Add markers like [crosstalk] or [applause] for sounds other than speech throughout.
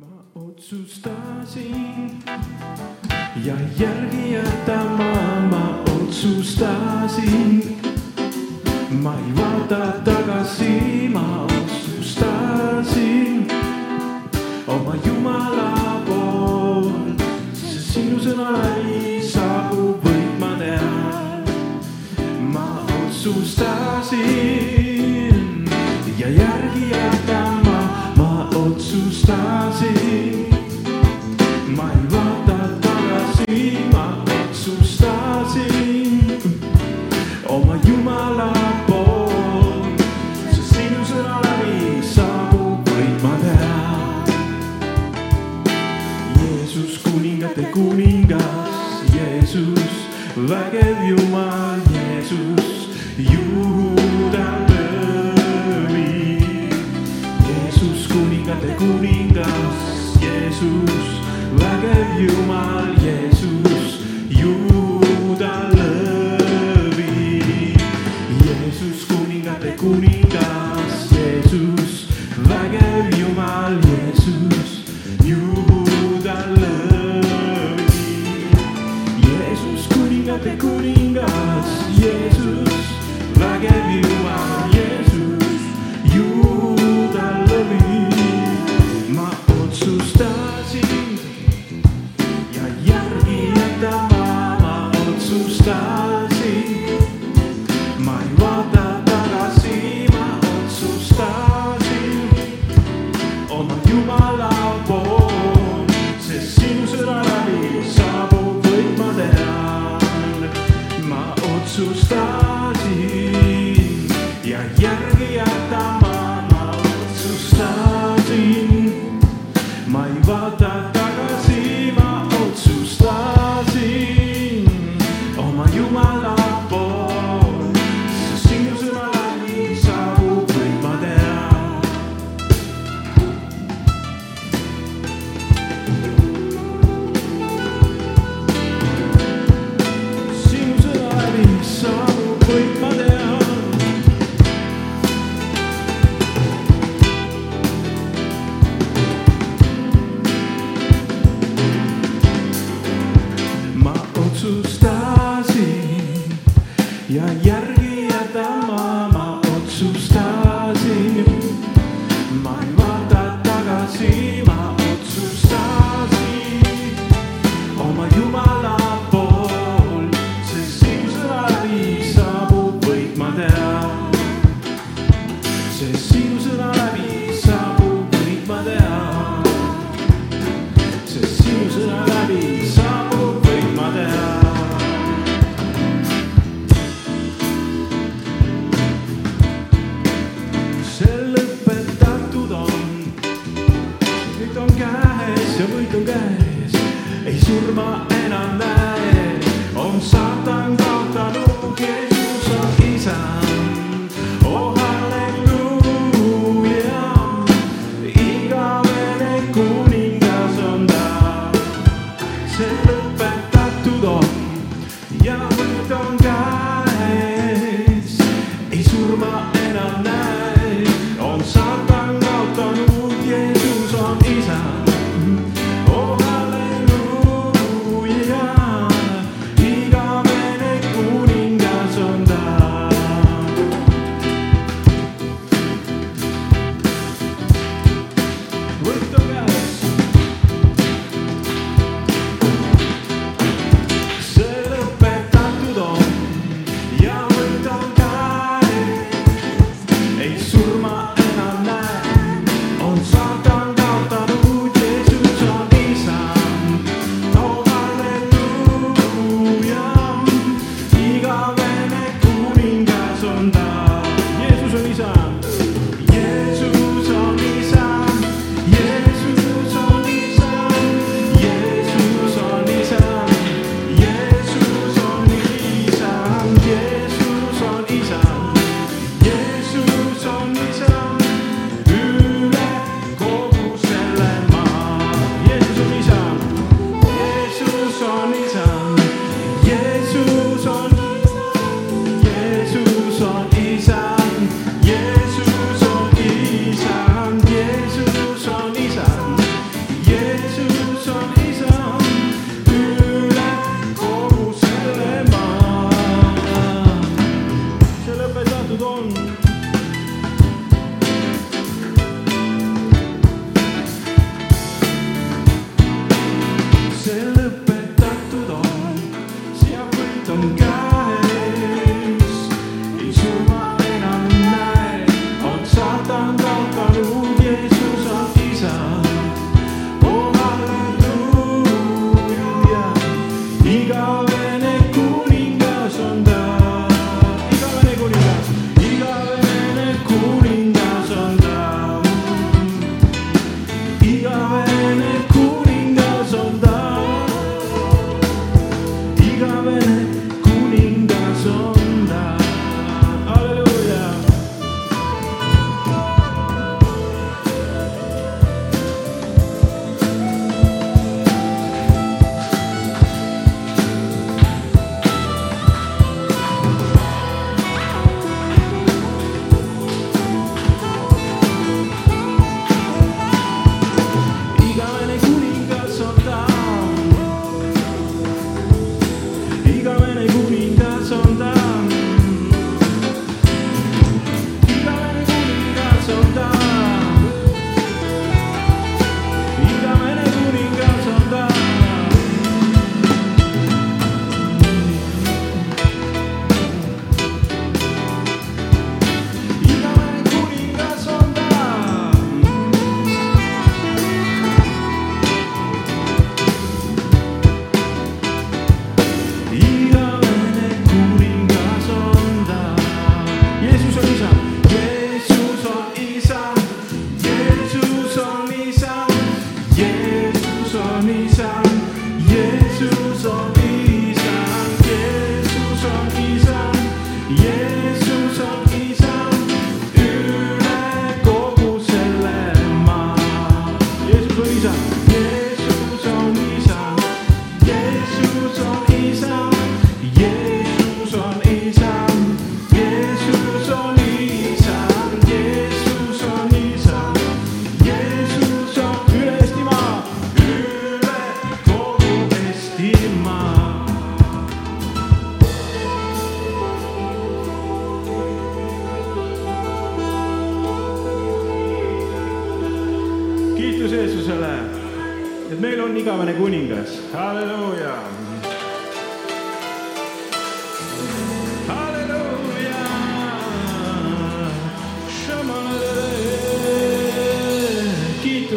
ma otsustasin ja järgi jätama ma otsustasin. ma ei vaata tagasi, ma otsustasin oma Jumala pool, sest sinu sõna ei saabu võit ma tean. ma otsustasin ja järgi. vingas, Jeesus, vägev Jumal.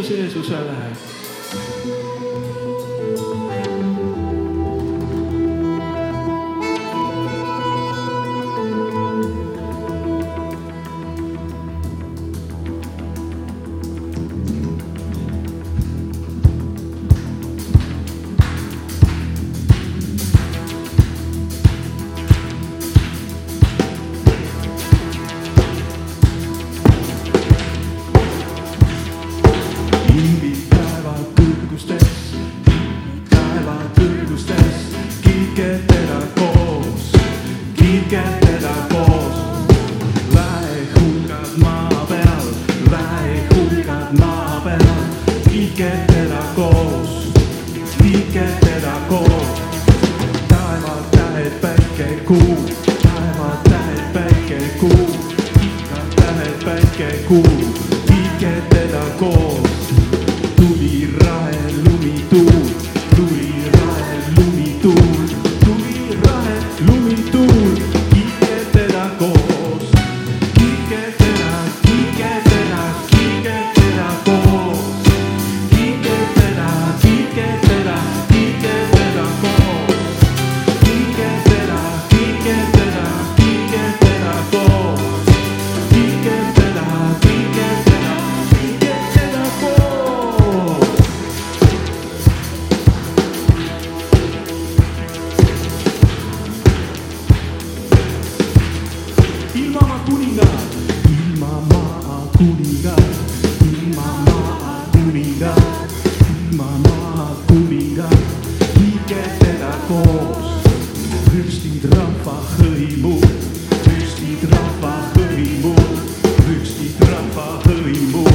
Kiitus Jeesusele pilvid cold. move.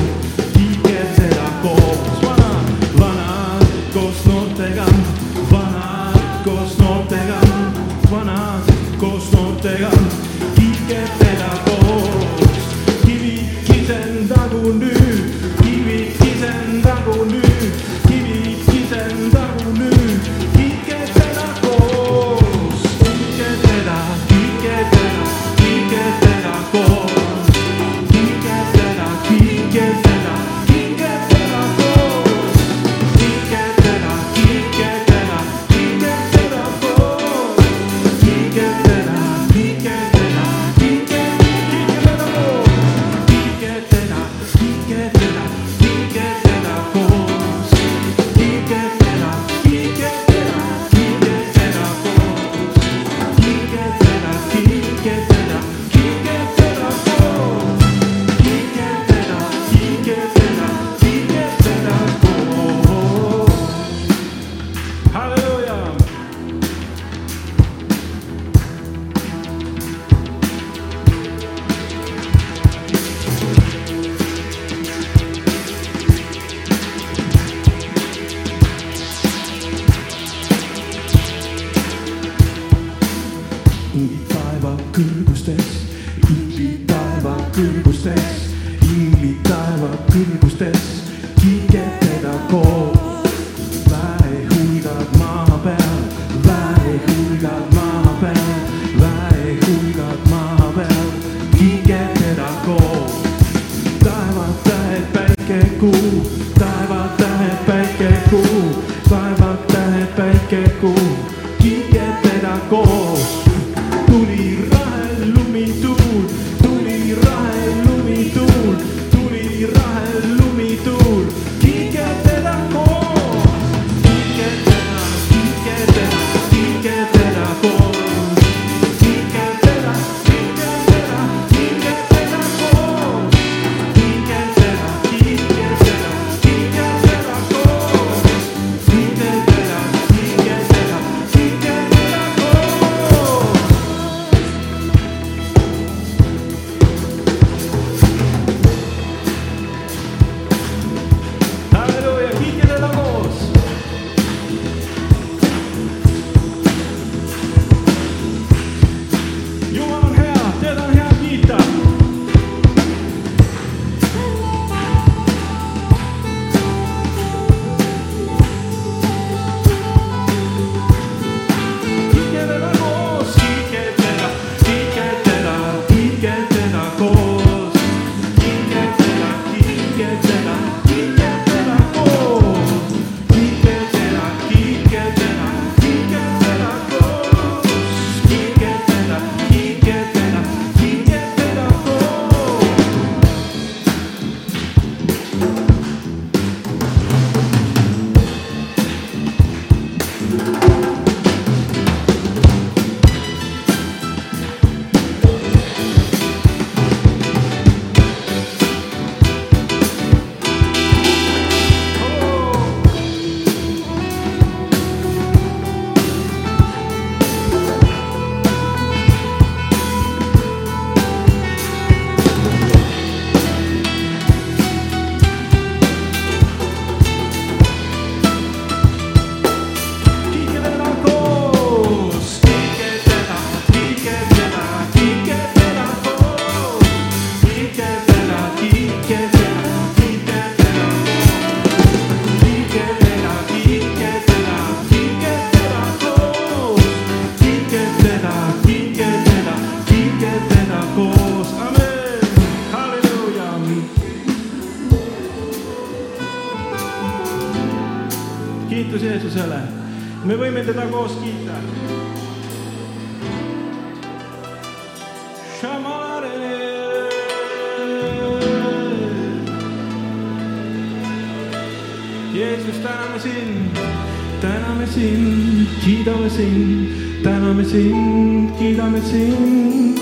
Kiidame sind, täname sind, kiidame sind,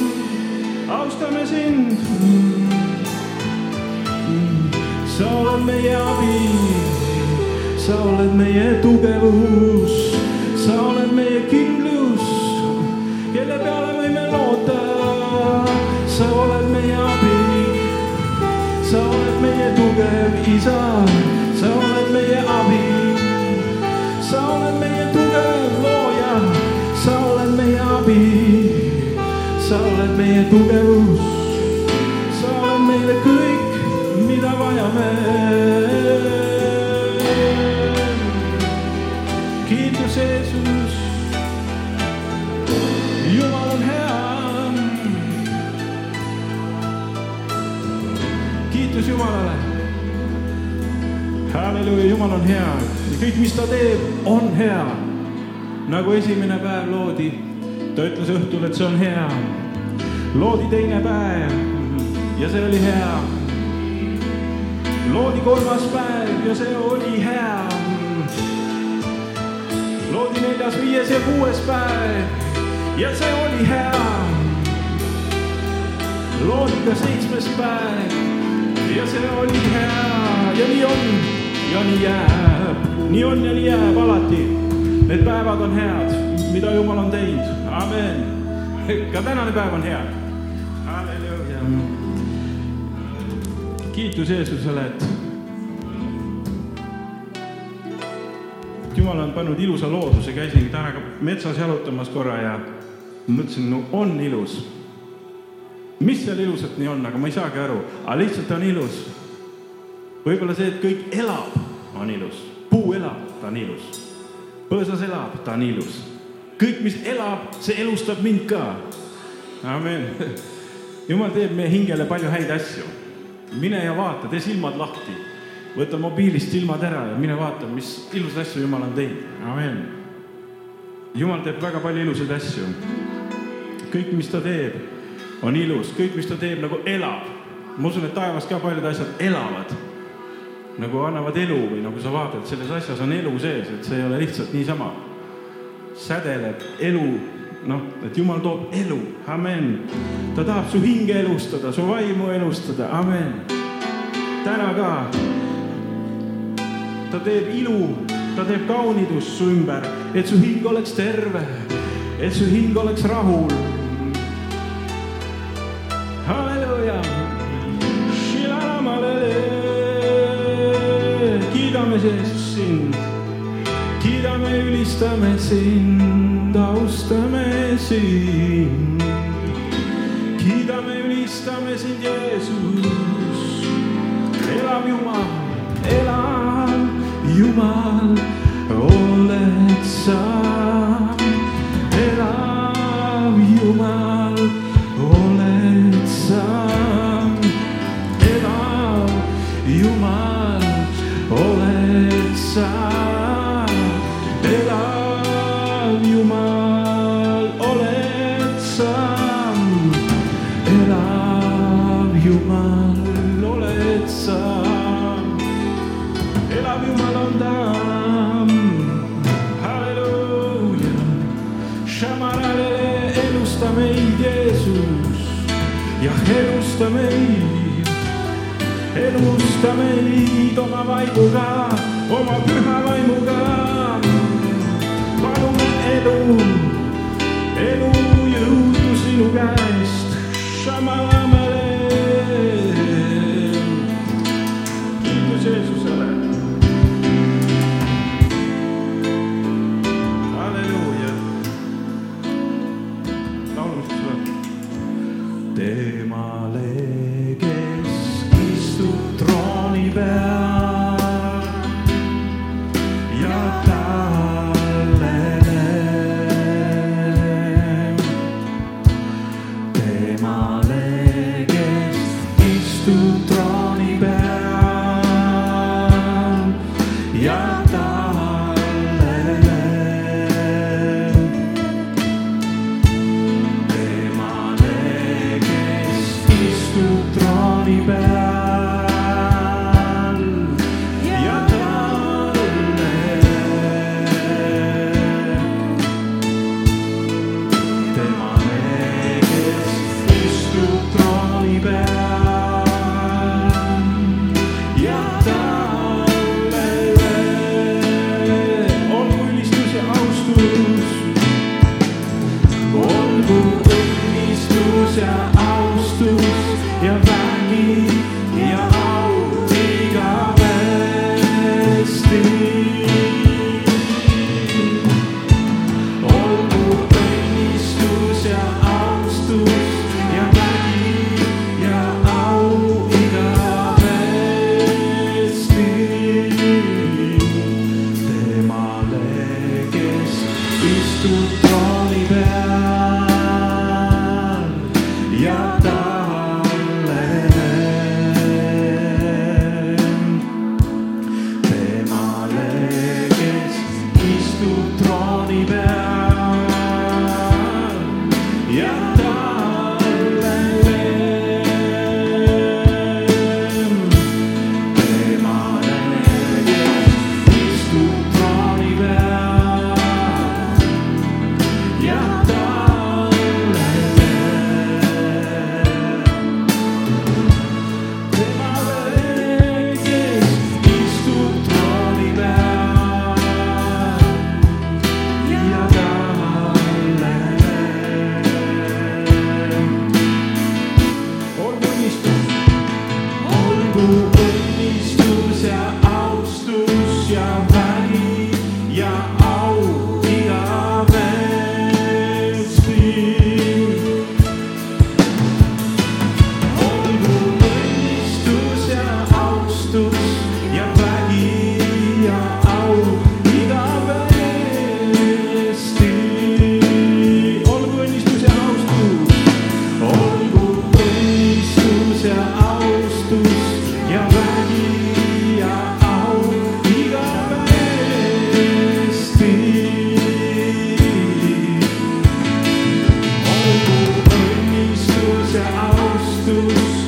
austame sind. sa oled meie abi, sa oled meie tugevus, sa oled meie kindlus, kelle peale võime loota. sa oled meie abi, sa oled meie tugev isa, sa oled meie tugevus, sa oled meile kõik, mida vajame. kiitus Jeesus, Jumal on hea. kiitus Jumalale. halleluuja, Jumal on hea ja kõik, mis ta teeb, on hea. nagu esimene päev loodi, ta ütles õhtul, et see on hea. Loodi teine päev ja see oli hea. loodi kolmas päev ja see oli hea. loodi neljas, viies ja kuues päev ja see oli hea. loodi ka seitsmes päev ja see oli hea ja nii on ja nii jääb, nii on ja nii jääb alati. Need päevad on head, mida Jumal on teinud, amen. ka tänane päev on hea. Kiitus Jeesusele, et Jumal on pannud ilusa looduse, käisin täna ka metsas jalutamas korra ja mõtlesin, no on ilus mis seal ilusat nii on, aga ma ei saagi aru, aga lihtsalt on ilus. võib-olla see, et kõik elab, on ilus, puu elab, ta on ilus. põõsas elab, ta on ilus. kõik, mis elab, see elustab mind ka. amen. [laughs] jumal teeb meie hingele palju häid asju. mine ja vaata, tee silmad lahti, võta mobiilist silmad ära ja mine vaata, mis ilusaid asju Jumal on teinud. amen. Jumal teeb väga palju ilusaid asju. kõik, mis ta teeb on ilus, kõik, mis ta teeb, nagu elab. ma usun, et taevas ka paljud asjad elavad, nagu annavad elu või nagu sa vaatad, selles asjas on elu sees, et see ei ole lihtsalt niisama. sädeleb elu, noh, et Jumal toob elu, amen. ta tahab su hinge elustada, su vaimu elustada, amen. täna ka. ta teeb ilu, ta teeb kaunidust su ümber, et su hing oleks terve, et su hing oleks rahul halleluuja. kiidame Jeesus sind, kiidame, ülistame sind, austame sind. kiidame, ülistame sind, Jeesus. elab Jumal, elab Jumal, oled sa. Elusta meid, elusta meid oma vaimuga, oma püha vaimuga. palume elu, elu jõudu sinu käest, Shamalamale. Jesus.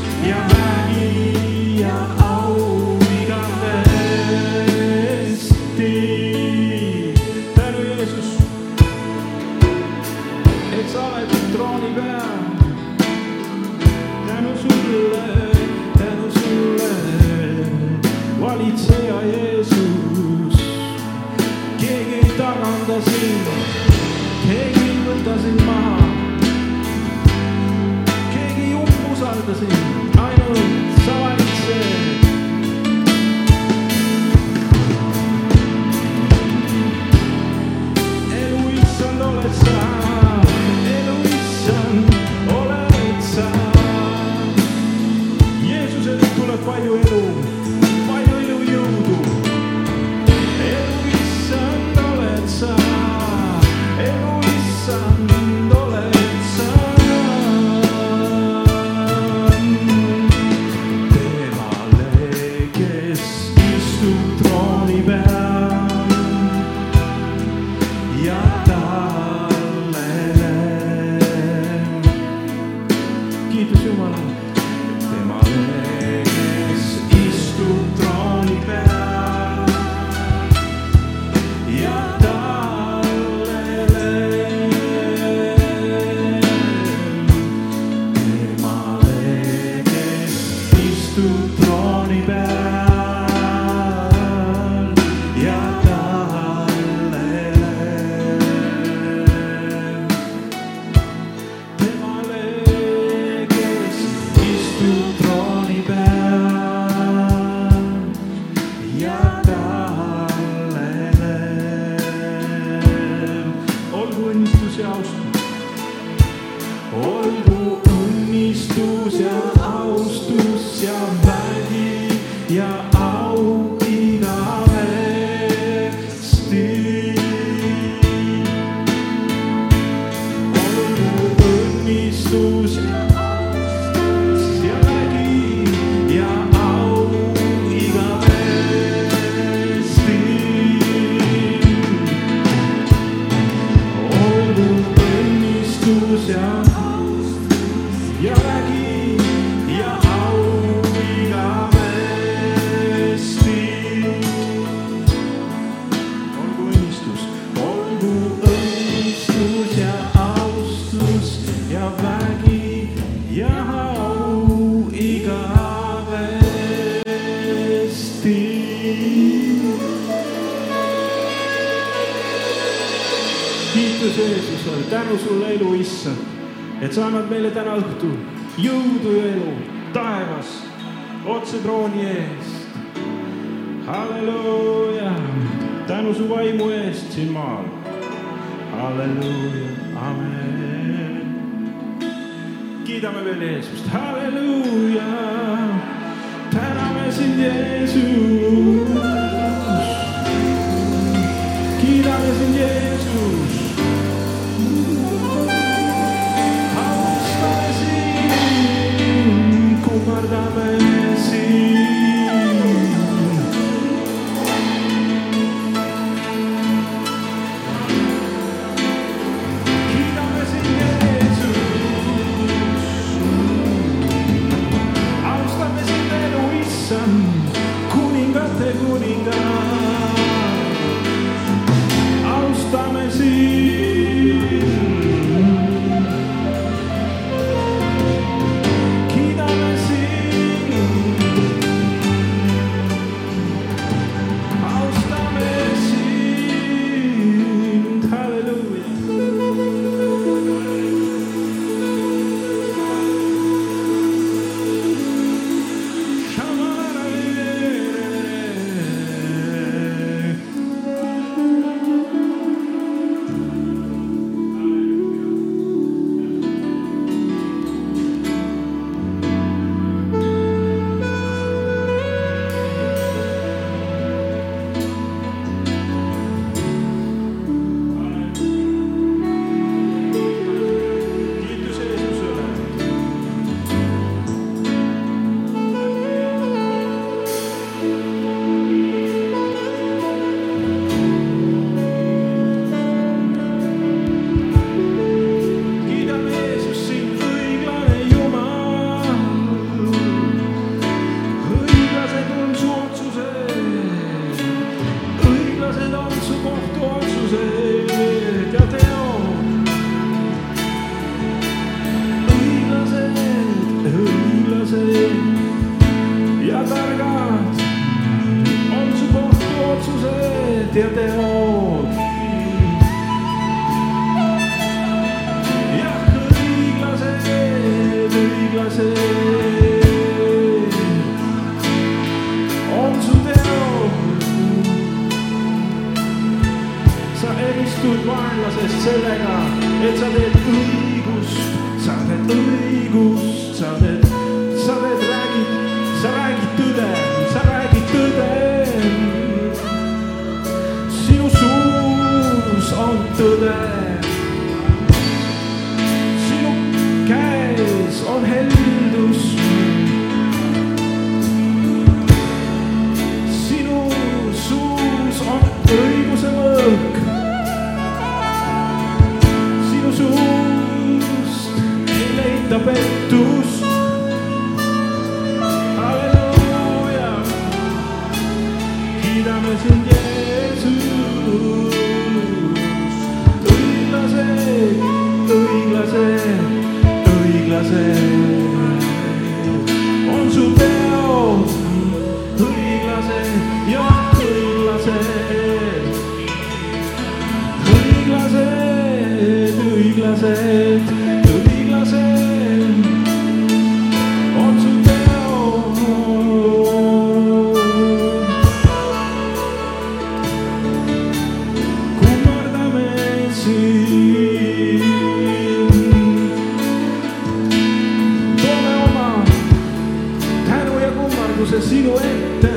jõudu ja elu taevas otse trooni eest. halleluuja, tänu su vaimu eest siin maal. halleluuja, amen. kiidame veel Jeesust, halleluuja, täname sind, Jeesus. sido eterno.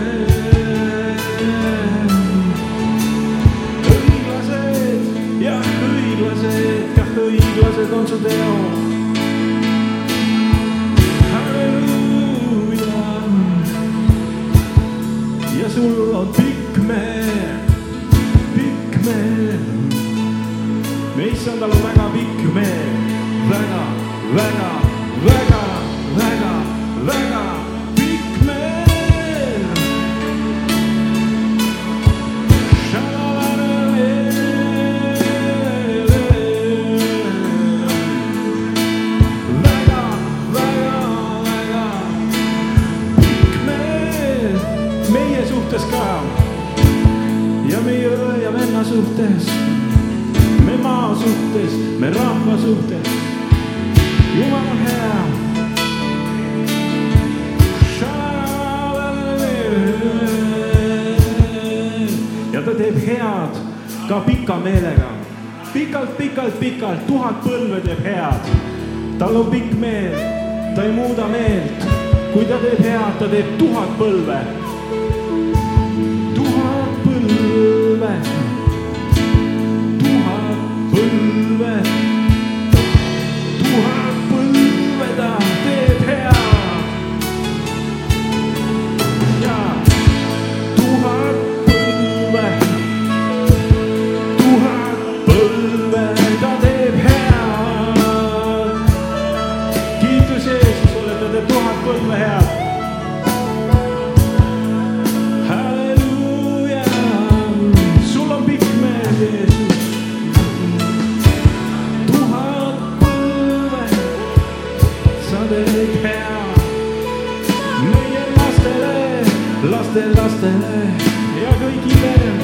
head ka pika meelega pikalt,. pikalt-pikalt-pikalt, tuhat põlve teeb head. tal on pikk meel, ta ei muuda meelt. kui ta teeb head, ta teeb tuhat põlve Amerika. meie lastele, laste lastele ja kõigile